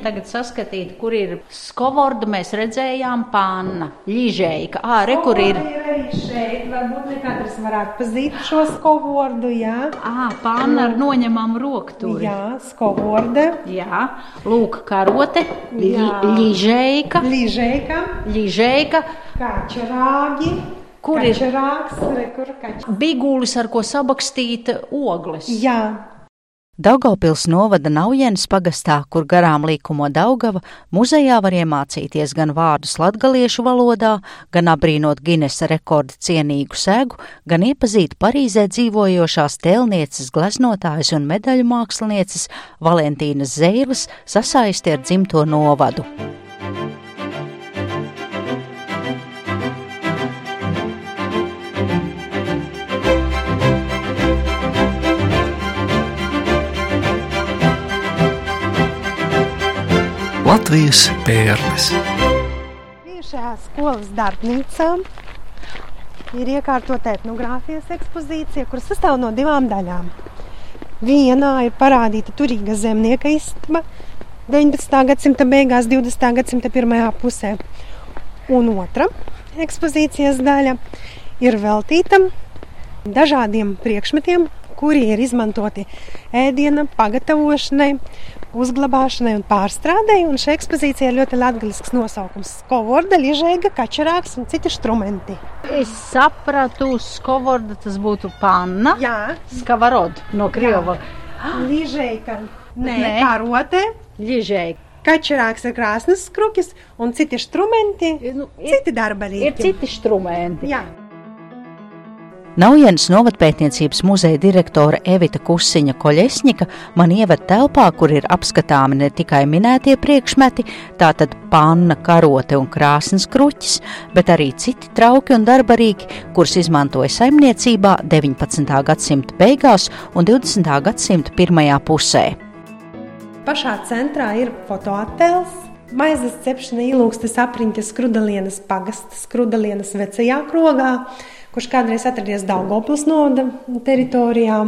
mēģinu tagad saskatīt, kur ir skovorda. Mēs redzējām panna, ļižēka. Ā, re, kur ir. ir šeit. Varbūt ne katrs varētu pazīt šo skovordu, jā. Ā, panna ar noņemamu rokturi. Jā, skovorda. Jā, lūk, karote, Jā. ļižēka, Līžēka, ļižēka. kačerāgi. Kur ir? Kačerāgs, re, kur kač... Bigulis, ar ko sabakstīt ogles. Jā, Daugavpils novada Naujienas pagastā, kur garām līkumo Daugava, muzejā var iemācīties gan vārdus latgaliešu valodā, gan abrīnot Ginesa rekorda cienīgu segu, gan iepazīt Parīzē dzīvojošās tēlnieces, gleznotājas un medaļu mākslinieces Valentīnas Zeiles sasaisti ar dzimto novadu. Latvijas pērles. bijušajā skolas darbnīcā ir iekārtota etnogrāfijas ekspozīcija, kuras sastāv no divām daļām. Vienā ir parādīta turīga zemnieka istaba 19. gadsimta beigās, 20. gadsimta pirmajā pusē, un otra ekspozīcijas daļa ir veltīta dažādiem priekšmetiem, kuri ir izmantoti ēdiena pagatavošanai, uzglabāšanai un pārstrādei. Un šī ekspozīcija ir ļoti latgaļisks nosaukums - Skovorda, Ližēga, Kačerāks un citi instrumenti. Es sapratu, skovorda tas būtu panna. Jā, Skavarod no Krieva. Ližēga, nē, Nē. karote, Ļižēka. Kačerāks ir krāsnes skrupjas un citi instrumenti, Nu, ir, citi darba ir rīki. citi instrumenti. Jā. Naujienas novatpētniecības muzeja direktore Evita Kusiņa Koļesņika man ieved telpā, kur ir apskatāmi ne tikai minētie priekšmeti, tātad panna, karote un krāsnes kruķis, bet arī citi trauki un darbarīki, kurus izmantoja saimniecībā 19. gadsimta beigās un 20. gadsimta pirmajā pusē. Pašā centrā ir fotoattēls. Maizes cepšana ielūgstas apriņķa skrudalienas pagastas, skrudalienas vecajā krogā, kurš kādreiz atradies Daugopils novada teritorijā.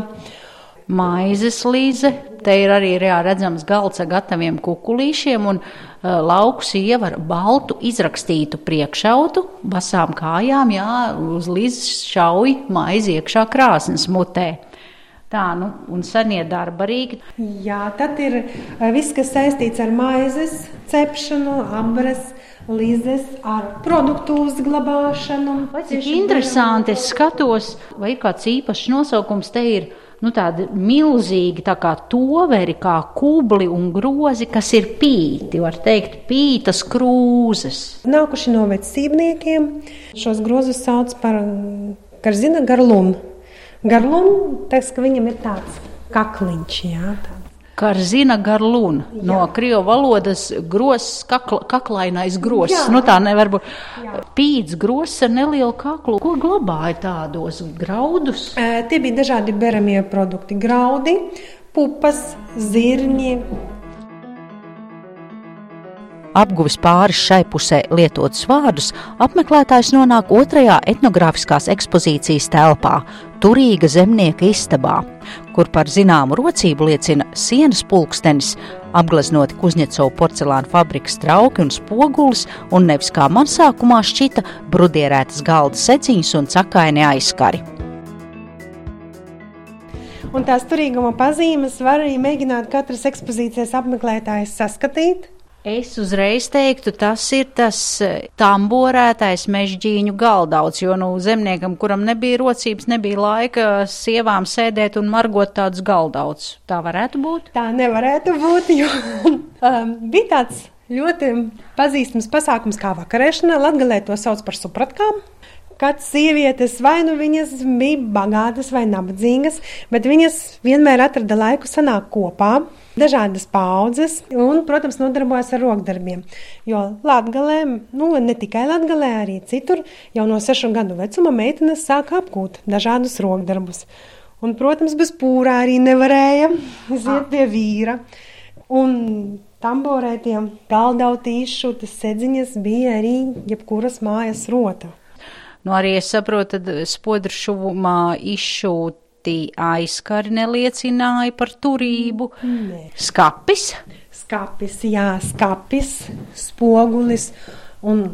Maizes līze, te ir arī redzams galds ar gataviem kukulīšiem un uh, lauku sieva ar baltu izrakstītu priekšautu, basām kājām, jā, uz līzes šauj maizi iekšā krāsnes mutē. Tā, nu, un senie darbarīgi. Jā, tad ir eh, viss, kas saistīts ar maizes cepšanu, abras, līzes, ar produktu uzglabāšanu. Cik interesanti es skatos, vai ir kāds īpašs nosaukums te ir. Nu, tādi milzīgi tā kā toveri, kā kubli un grozi, kas ir pīti, var teikt, pītas krūzes. Nākuši no vecīmniekiem, šos grozus sauc par karzina garlunu. Garlunu, tas, ka viņam ir tāds kakliņš, jā, tāds. Karzina garlūna no krievu valodas grozs, kakla, kaklainais grozs. Jā. Nu, tā nevar būt. Pīts grozs ar nelielu kaklu. Ko glabāja tādos graudus? Ē, Tie bija dažādi beramie produkti, graudi, pupas, zirņi. Apguvis pāris šai pusē lietotus vārdus, apmeklētājs nonāk otrajā etnogrāfiskās ekspozīcijas telpā - Turīga zemnieka istabā, kur par zināmu rocību liecina sienas pulkstenis, apgleznoti Kuzņecovu porcelāna fabrikas trauki un spogulis, un nevis kā man sākumā šķita brudierētas galda seciņas un cakaini aizskari. Un tās turīguma pazīmes var arī mēģināt katras ekspozīcijas apmeklētājs saskatīt. Es uzreiz teiktu, tas ir tas eh, tamborētais mežģīņu galdauts, jo nu, zemniekam, kuram nebija rocības, nebija laika sievām sēdēt un margot tādus galdauts. Tā varētu būt? Tā nevarētu būt, jo um, bija tāds ļoti pazīstams pasākums kā vakarēšana. Latvijā to sauc par supratkām. Kad sievietes vai nu viņas bija bagātas vai nabadzīgas, bet viņas vienmēr atrada laiku sanākt kopā, dažādas paudzes un, protams, nodarbojas ar rokdarbiem. Jo Latvijā, nu ne tikai Latvijā, arī citur jau no sešu gadu vecuma meitenes sāk apgūt dažādus rokdarbus. Un, protams, bez pūrā arī nevarēja iziet pie vīra. Un tamborētiem galdautīšu tas sedziņas bija arī jebkuras mājas rota. Nu, arī es saprotu, tad spodru šuvumā izšūti aizskari neliecināja par turību. Nē. Skapis. Skapis, jā, skapis, spogulis un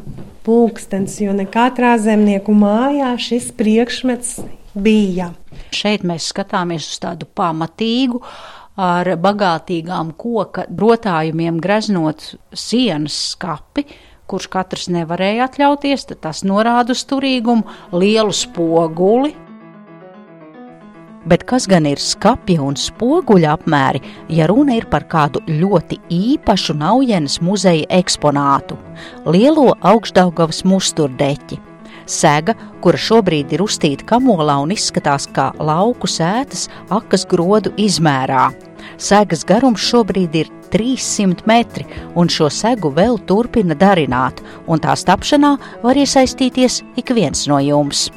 pulkstenis, jo ne katrā zemnieku mājā šis priekšmets bija. Šeit mēs skatāmies uz tādu pamatīgu, ar bagātīgām koka rotājumiem greznot sienas skapi, kurš katrs nevarēja atļauties, tad tas norāda uz turīgumu, lielu spoguli, Bet kas gan ir skapja un spoguļa apmēri, ja runa ir par kādu ļoti īpašu Naujienas muzeja eksponātu - lielo augšdaugavas musturdeķi? Sega, kura šobrīd ir uztīta kamolā un izskatās kā lauku sētas akas grodu izmērā. Segas garums šobrīd ir 300 metri, un šo segu vēl turpina darināt, un tās tapšanā var iesaistīties ik viens no jums.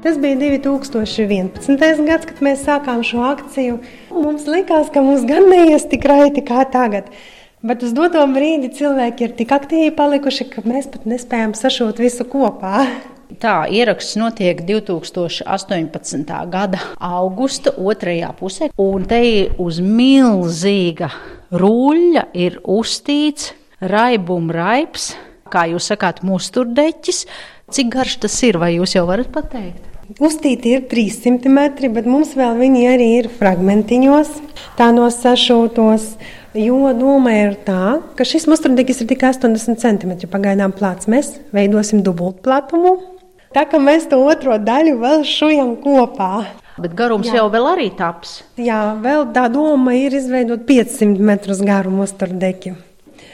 Tas bija 2011. gads, kad mēs sākām šo akciju. Mums likās, ka mums gan neies tik raiti kā tagad. Bet uz doto brīdi cilvēki ir tik aktīvi palikuši, ka mēs pat nespējam sašūt visu kopā. Tā ieraksts notiek 2018. gada augusta otrajā pusē, un te uz milzīga ruļļa ir uztīts raibuma raips, kā jūs sakāt, musturdeķis. Cik garš tas ir, vai jūs jau varat pateikt? Uztīti ir 300 metri, bet mums vēl viņi arī ir fragmentiņos, tā no sašūtos. Jo doma ir tā, ka šis musturdegis ir tikai 80 cm pagaidām plāts. Mēs veidosim dubultplatumu. Tā kā mēs to otro daļu vēl šujam kopā. Bet garums Jā. jau vēl arī taps. Jā, vēl tā doma ir izveidot 500 metrus garu musturdegi.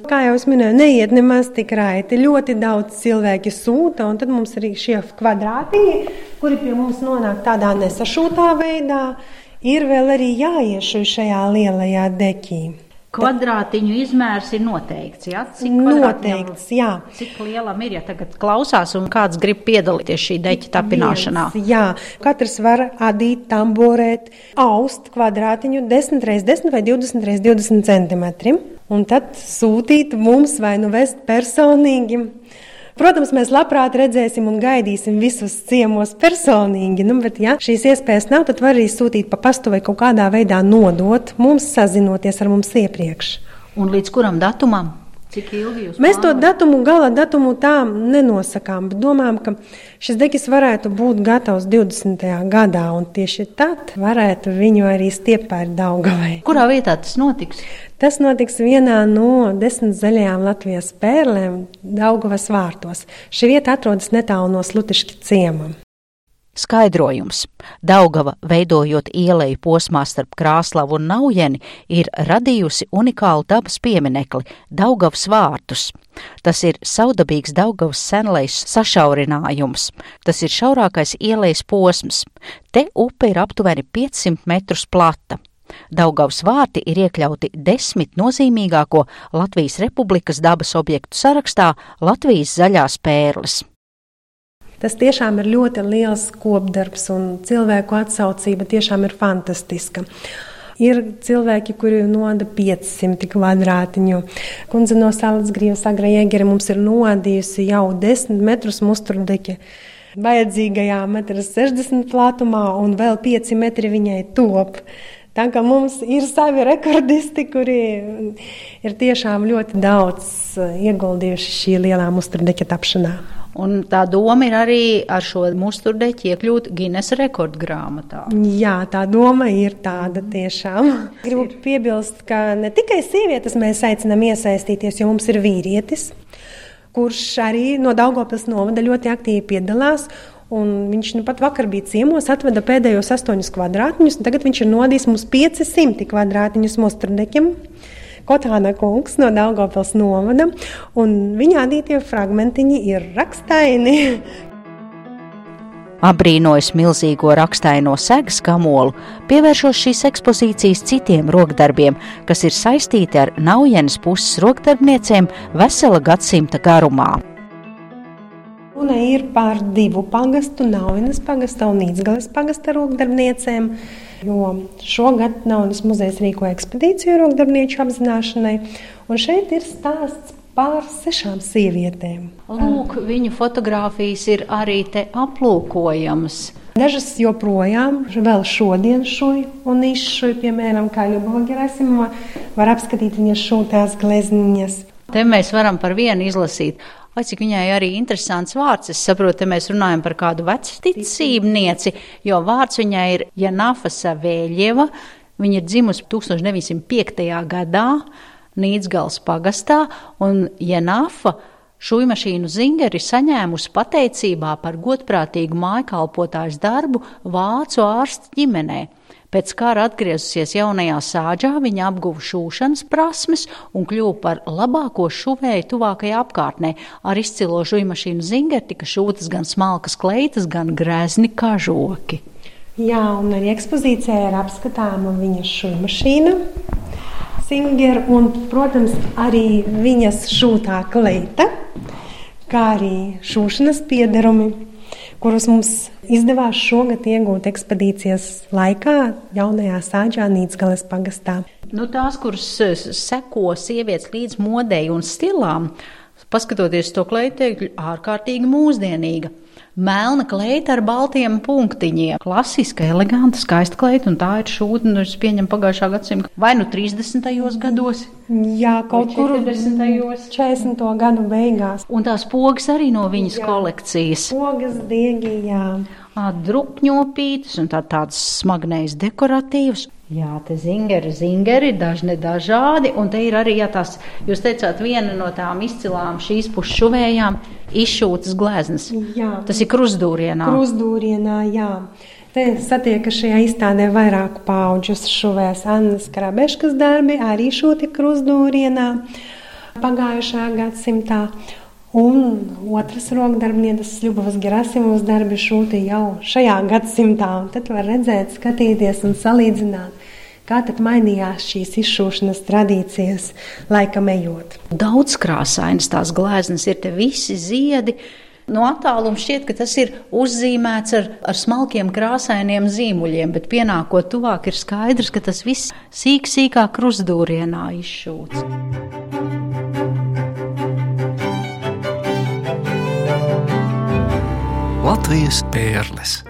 Kā jau es minēju, neiet nemaz tik raiti. Ļoti daudz cilvēki sūta, un tad mums arī šie kvadrātiņi, kuri pie mums nonāk tādā nesašūtā veidā, ir vēl arī jāiešuj šajā lielajā deķī. Kvadrātiņu izmērs ir noteikts. Ja? Cik noteikts, jā. Cik lielam ir, ja tagad klausās un kāds grib piedalīties šī deķa tapināšanā? Viens, jā, katrs var adīt, tamborēt, aust kvadrātiņu 10 x 10 vai 20 x 20 centimetriem un tad sūtīt mums vai nu vest personīgi. Protams, mēs labprāt redzēsim un gaidīsim visus ciemos personīgi, nu, bet, ja šīs iespējas nav, tad var arī sūtīt pa pastu vai kaut kādā veidā nodot mums, sazinoties ar mums iepriekš. Un līdz kuram datumam? Cik ilgi jūs Mēs to datumu, gala datumu tā nenosakām, bet domājam, ka šis degis varētu būt gatavs 20. gadā, un tieši tad varētu viņu arī stiept pāri Daugavai. Kurā vietā tas notiks? Tas notiks vienā no desmit zaļajām Latvijas pērlēm, Daugavas vārtos. Šī vieta atrodas netālu no Slutišķa ciemam. Skaidrojums. Daugava, veidojot ieleju posmā starp Krāslavu un Naujeni, ir radījusi unikālu dabas pieminekli - Daugavas vārtus. Tas ir saudabīgs Daugavas senlejas sašaurinājums. Tas ir šaurākais ielejas posms. Te upe ir aptuveni 500 metrus plata. Daugavas vārti ir iekļauti desmit nozīmīgāko Latvijas Republikas dabas objektu sarakstā Latvijas zaļās pērles. Tas tiešām ir ļoti liels kopdarbs, un cilvēku atsaucība tiešām ir fantastiska. Ir cilvēki, kuri noda 500 kvadrātiņu. Kundze no Salas Grīvas Agra Jēgere mums ir nodījusi jau 10 metrus musturdeki. Vajadzīgajā 1,60 m platumā un vēl 5 metri viņai top. Tā kā mums ir savi rekordisti, kuri ir tiešām ļoti daudz ieguldījuši šī lielā musturdeka tapšanā. Un tā doma ir arī ar šo musturdeķi iekļūt Guinness rekordgrāmatā. Jā, tā doma ir tāda tiešām. Gribu piebilst, ka ne tikai sievietes mēs aicinām iesaistīties, jo mums ir vīrietis, kurš arī no Daugopils novada ļoti aktīvi piedalās. Un viņš nu pat vakar bija ciemos, atveda pēdējos astoņus kvadrātiņus, un tagad viņš ir nodījis mums 500 kvadrātiņus musturdeķiem. Kotāna kungs no Daugopils novada, un viņa adītie fragmentiņi ir rakstaini. Abrīnojas milzīgo rakstaino segas kamolu, pievēršos šīs ekspozīcijas citiem rokdarbiem, kas ir saistīti ar Naujienas puses rokdarbniecēm vesela gadsimta garumā. Runa ir par divu pagastu, Naujienas pagasta un Nīcgales pagasta rokdarbniecēm. Jo šogad Naudas muzejs rīko ekspedīciju rokdarbnieku apzināšanai, un šeit ir stāsts pār sešām sievietēm. Lūk, viņu fotografijas ir arī te aplūkojamas. Dažas joprojām vēl šodien šūj un izšūj, piemēram, kā Ļubova Gerasimova, var apskatīt viņas šūtās glezniņas. Te mēs varam par vienu izlasīt. Vai cik viņai arī interesants vārds. Es saprotu, te mēs runājam par kādu vecticībnieci, jo vārds viņai ir Janafa Savēļieva. Viņa ir dzimusi 1905. gadā Nīcgals pagastā, un Janafa Šūmašīnu zingeri saņēmusi pateicībā par godprātīgu mājkalpotājas darbu vācu ārstu ģimenē. Pēc kara atgriezusies jaunajā sāģā, viņa apguva šūšanas prasmes un kļuva par labāko šuvēju tuvākajā apkārtnē. Ar izcilo šūmašīnu zingeri tika šūtas gan smalkas kleitas, gan grezni kažoki. Jā, un arī ekspozīcijā ir apskatāma viņas šūmašīna. Singer un, protams, arī viņas šūtā kleita, kā arī šūšanas piedarumi, kurus mums izdevās šogad iegūt ekspedīcijas laikā jaunajā sāģā Nīcgales pagastā. Nu, tās, kuras eh, seko sievietes līdz modei un stilām, paskatoties to kleitu, ārkārtīgi mūsdienīga. Melna kleita ar baltiem punktiņiem. Klasiska, eleganta, skaista kleita, un tā ir šūta, nu, es pieņemu pagājušā gadsimta vai nu 30. gados. Jā, kaut kur 40. 40. gadu beigās. Un tās pogas arī no viņas jā. kolekcijas. Pogas, diegi, jā. Drupņopītas un tā, tādas smagnējas dekoratīvas. Jā, te zingeri, zingeri, dažni dažādi, un te ir arī, ja tās, jūs teicāt, viena no tām izcilām šīs pušu šuvējām izšūtas gleznas. Jā. Tas ir krustdūrienā. Krustdūrienā, jā. Te satiekas šajā izstādē vairāku pauģu šuvēs Annas Krabeškas darbi, arī šūti krustdūrienā pagājušā gadsimtā. Un otrs rokdarbnieces Ļubovas Gerasimovas darbi šūti jau šajā gadsimtā. Un tad var redzēt, skatīties un salīdzināt, kā tad mainījās šīs izšūšanas tradīcijas laikam ejot. Daudz krāsainas tās gleznas ir te visi ziedi. No attāluma šķiet, ka tas ir uzzīmēts ar, ar smalkiem krāsainiem zīmuļiem, bet pienākot tuvāk, ir skaidrs, ka tas viss sīk, sīkā krustdūrienā izšūts. Latvijas pērles.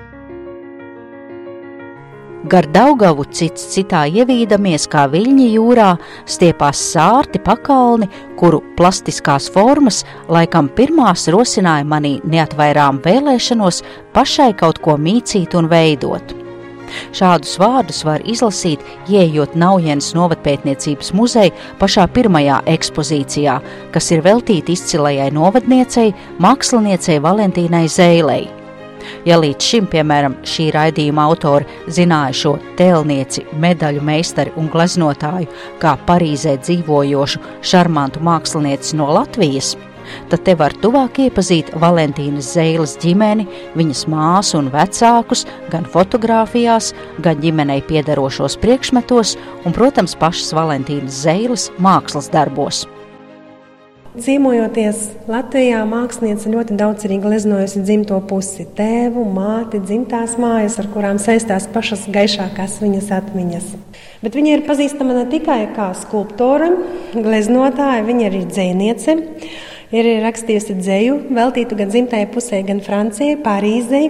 Gar Daugavu cits citā ievīdamies kā viļņi jūrā, stiepās sārti pakalni, kuru plastiskās formas laikam pirmās rosināja manī neatvairām vēlēšanos pašai kaut ko mīcīt un veidot. Šādus vārdus var izlasīt, ieejot Naujienas novatpētniecības muzeja pašā pirmajā ekspozīcijā, kas ir veltīta izcilajai novadniecei, māksliniecei Valentīnai Zēlei. Ja līdz šim, piemēram, šī raidījuma autori zināja šo tēlnieci, medaļu meistari un gleznotāju kā Parīzē dzīvojošu šarmantu mākslinieci no Latvijas, tad te var tuvāk iepazīt Valentīnas Zeiles ģimeni, viņas māsu un vecākus, gan fotografijās, gan ģimenei piedarošos priekšmetos un, protams, pašas Valentīnas Zeiles mākslas darbos. Dzīvojoties Latvijā, mākslinieca ļoti daudz arī gleznojusi dzimto pusi - tēvu, māti, dzimtās mājas, ar kurām saistās pašas gaišākās viņas atmiņas. Bet viņa ir pazīstama ne tikai kā skulptore, gleznotāja, viņa ir dzēniece ir rakstījusi dzēju, veltītu gan dzimtajai pusē, gan Francijai, Parīzei.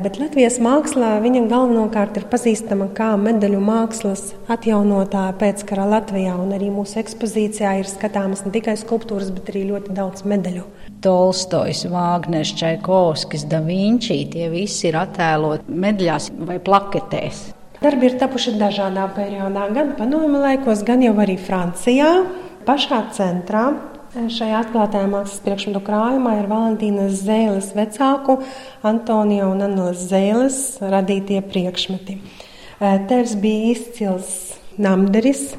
Bet Latvijas mākslā viņa galvenokārt ir pazīstama kā medaļu mākslas atjaunotāja pēckara Latvijā. Un arī mūsu ekspozīcijā ir skatāmas ne tikai skulptūras, bet arī ļoti daudz medaļu. Tolstojs, Vāgners, Čaikovskis, Da Vinci, tie visi ir attēloti medaļās vai plaketēs. Darbi ir tapuši dažādā periodā, gan padomju laikos, gan jau arī Francijā. Pašā centrā Šajā atklātajā mākslas priekšmetu krājumā ir Valentīnas Zēles vecāku Antonija un Annelas Zēles radītie priekšmeti. Tevs bija izcils namderis,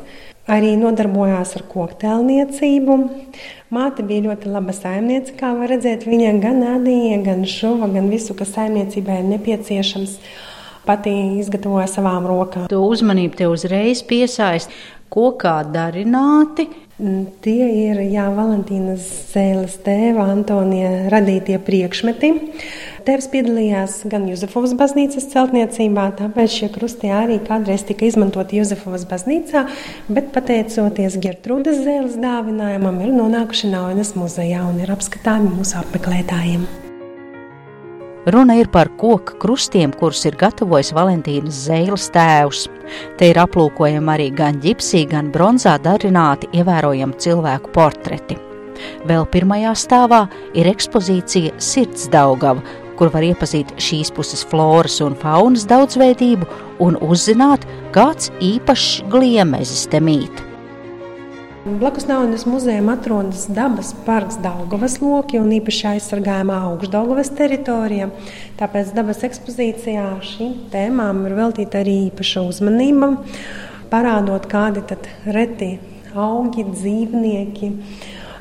arī nodarbojās ar koktēlniecību. Māte bija ļoti laba saimniece, kā var redzēt. Viņa gan ādīja, gan šuva, gan visu, kas saimniecībai ir nepieciešams, pati izgatavoja savām rokām. To uzmanību te uzreiz piesaist kokā darināti, Mm, tie ir jā, Valentīnas Zēles tēva Antonija radītie priekšmeti. Tēvs piedalījās gan Juzefovas baznīcas celtniecībā, tāpēc šie krusti arī kādreiz tika izmantoti Juzefovas baznīcā, bet pateicoties Gertrūdas zēles dāvinājumam, ir nonākuši Naujas muzejā un ir apskatāmi mūsu apmeklētājiem. Runa ir par koku krustiem, kurus ir gatavojis Valentīnas Zēles tēvs. Te ir aplūkojami arī gan ģipsī, gan bronzā darināti ievērojami cilvēku portreti. Vēl pirmajā stāvā ir ekspozīcija Sirdsdaugava, kur var iepazīt šīs puses floras un faunas daudzveidību un uzzināt, kāds īpašs gliemezis te mīt. Blakus Naudas muzejam atrodas dabas parks Daugavas loki un īpaši aizsargājumā augšdaugavas teritorija. Tāpēc dabas ekspozīcijā šīm tēmām ir veltīta arī īpaša uzmanība, parādot kādi tad reti augi, dzīvnieki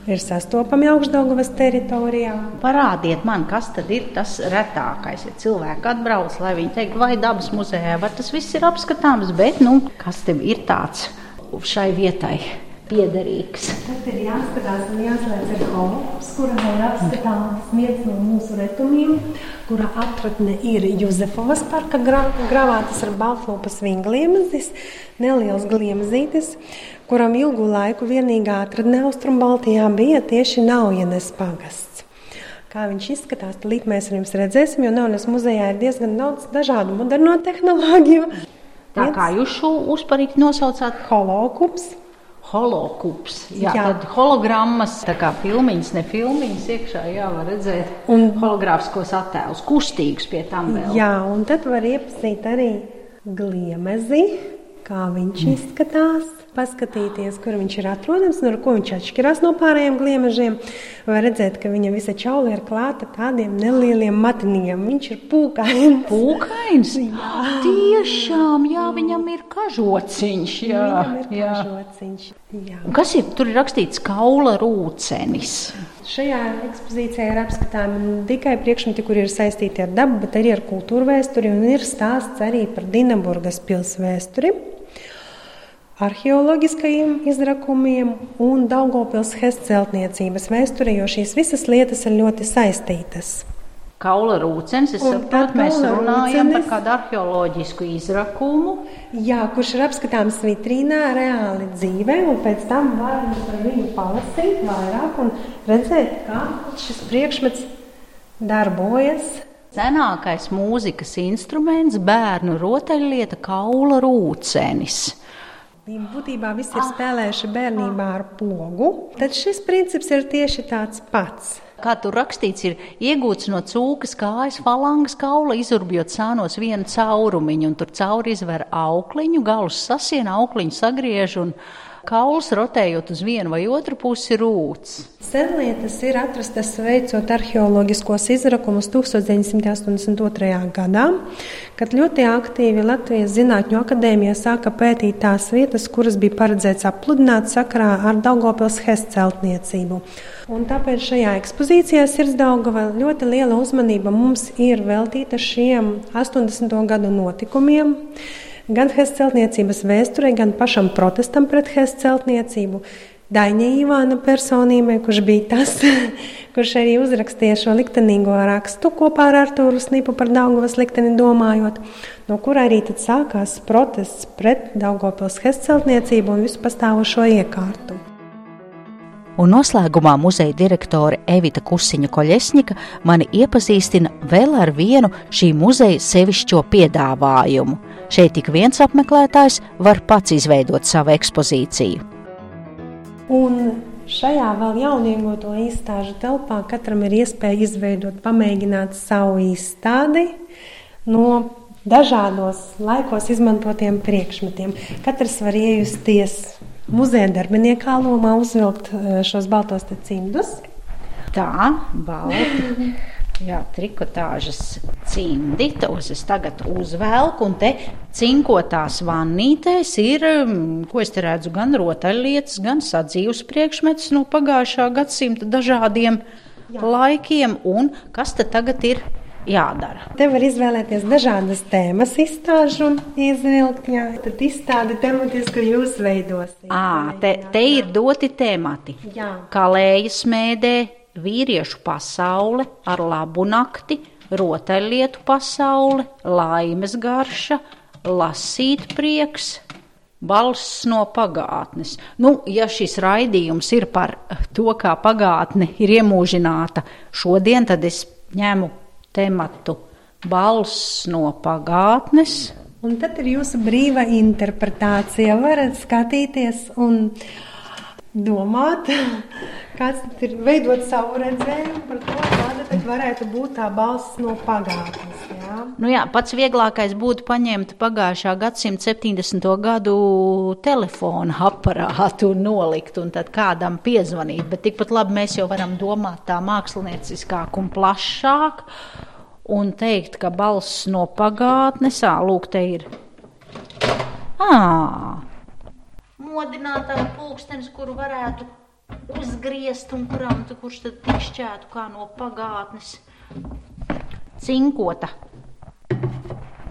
ir sastopami augšdaugavas teritorijā. Parādiet man, kas tad ir tas retākais. Ja cilvēki atbrauc, lai viņi teiktu, vai dabas muzejā, vai tas viss ir apskatāms, bet nu, kas tev ir tāds šai vietai? Piederīgs. Tad ir jāskatās un jāslēdz ar holops, kura ir apskatāms viens no mūsu retumiem, kura atratne ir Juzefovas parka gravātas ar baltlūpas vingliemezis, neliels gliemezītis, kuram ilgu laiku vienīgā atradne Austrumbaltijā bija tieši Naujienes pagasts. Kā viņš izskatās, tad mēs jums redzēsim, jo Naunas muzejā ir diezgan daudz dažādu moderno tehnoloģiju. Tā kā jūs šo uzparīti nosaucāt? Holokups holokups. Jā, jā. Tad hologrammas, tā kā filmiņas, ne filmiņas iekšā, jā, var redzēt un hologrāfiskos attēlus, kustīgus pie tam vēl. Jā, un tad var iepazīt arī gliemezi, kā viņš mm. izskatās paskatīties, kur viņš ir atrodams un ar ko viņš atšķirās no pārējiem gliemežiem. Var redzēt, ka viņa visa čaula ir klāta tādiem nelieliem matiniem. Viņš ir pūkains. Pūkains? jā. Tiešām, jā, viņam ir kažociņš. Jā, viņam ir jā. kažociņš. Jā. Kas ir? Tur ir rakstīts kaula rūcenis. Šajā ekspozīcijā ir apskatāmi ne tikai priekšmeti, kur ir saistīti ar dabu, bet arī ar kultūru vēsturi. Un ir stāsts arī par Dienaburgas pilsētu vēsturi arheoloģiskajiem izrakumiem un Daugopils hestceltniecības vēsturē, jo šīs visas lietas ir ļoti saistītas. Kaula rūcens, es saprotu, mēs runājam rūcenis, par kādu arheoloģisku izrakumu. Jā, kurš ir apskatāms vitrīnā reāli dzīvē, un pēc tam varam par viņu palasīt vairāk un redzēt, kā šis priekšmets darbojas. Senākais mūzikas instruments bērnu rotaļlieta kaula rūcenis. Būtībā viss ir spēlējuši bērnībā ar pogu. Tad šis princips ir tieši tāds pats. Kā tur rakstīts, ir iegūts no cūkas kājas falangas kaula, izurbjot sānos vienu caurumiņu, un tur cauri izver aukliņu, galus sasien, aukliņu sagriež un kauls rotējot uz vienu vai otru pusi rūts. Senlietas ir atrastas veicot arheoloģiskos izrakumus 1982. gadā, kad ļoti aktīvi Latvijas Zinātņu akadēmija sāka pētīt tās vietas, kuras bija paredzēts apludināt sakarā ar Daugopils hestceltniecību. Un tāpēc šajā ekspozīcijā Sirdsdaugava ļoti liela uzmanība mums ir veltīta šiem 80. gadu notikumiem gan Hēzes celtniecības vēsturē, gan pašam protestam pret Hēzes celtniecību. Daņa Ivāna personībai, kurš bija tas, kurš arī uzrakstīja šo liktenīgo rakstu kopā ar Artūru Snipu par Daugavas likteni domājot, no kura arī tad sākās protests pret Daugavpils Hēzes celtniecību un visu pastāvošo iekārtu. Un noslēgumā muzeja direktore Evita Kusiņa Koļesņika mani iepazīstina vēl ar vienu šī muzeja sevišķo piedāvājumu. Šeit tik viens apmeklētājs var pats izveidot savu ekspozīciju. Un šajā vēl jauniengoto izstāžu telpā katram ir iespēja izveidot, pamēģināt savu izstādi no dažādos laikos izmantotiem priekšmetiem. Katrs var iejusties muzeja darbiniekā lomā uzvilkt eh, šos baltos cimdus. Tā, balti. Jā, trikotāžas cimdi, tos es tagad uzvelku, un te cinkotās vannītēs ir, ko es te redzu, gan rotaļlietas, gan sadzīves priekšmetus no pagājušā gadsimta dažādiem Jā. laikiem, un kas te tagad ir jādara. Te var izvēlēties dažādas tēmas, izstāžu un izvilkt, jā, tad izstādi tematisku jūs veidosiet. Ā, te, te ir doti temati. Jā. Kalējas mēdē, vīriešu pasaule ar labu nakti, rotaļlietu pasaule, laimes garša, lasīt prieks. Balss no pagātnes. Nu, ja šis raidījums ir par to, kā pagātne ir iemūžināta šodien, tad es ņemu tematu balss no pagātnes. Un tad ir jūsu brīva interpretācija. Varat skatīties un domāt, kāds ir veidot savu redzējumu par to, kāda varētu būt tā balss no pagātnes. Jā? Nu jā, pats vieglākais būtu paņemt pagājušā gadsimta 70. gadu telefona aparātu un nolikt un tad kādam piezvanīt, bet tikpat labi mēs jau varam domāt tā mākslinieciskāk un plašāk un teikt, ka balss no pagātnes, ā, lūk, te ir. Ā, modinātā pulkstenis, kuru varētu uzgriezt un kuram, tu, kurš tad tikšķētu kā no pagātnes. Cinkota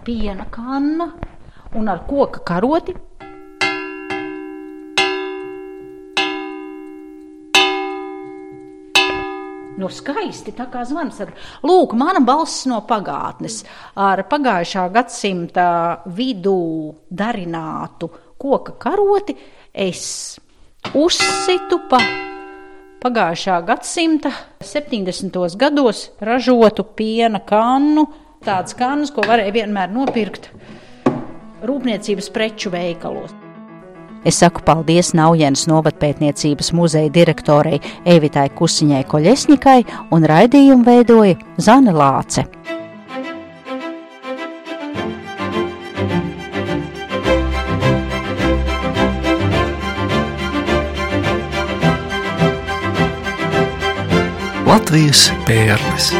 piena kanna un ar koka karoti Nu, skaisti, tā kā zvans ar, lūk, mana balss no pagātnes, ar pagājušā gadsimta vidū darinātu koka karoti, es uzsitu pa pagājušā gadsimta 70. gados ražotu piena kannu, tādas kannas, ko varēja vienmēr nopirkt rūpniecības preču veikalos. Es saku paldies Naujienas novadpētniecības muzeja direktorei Evitai Kusiņai Koļesņikai un raidījumu veidoja Zane Lāce. Latvijas pērles.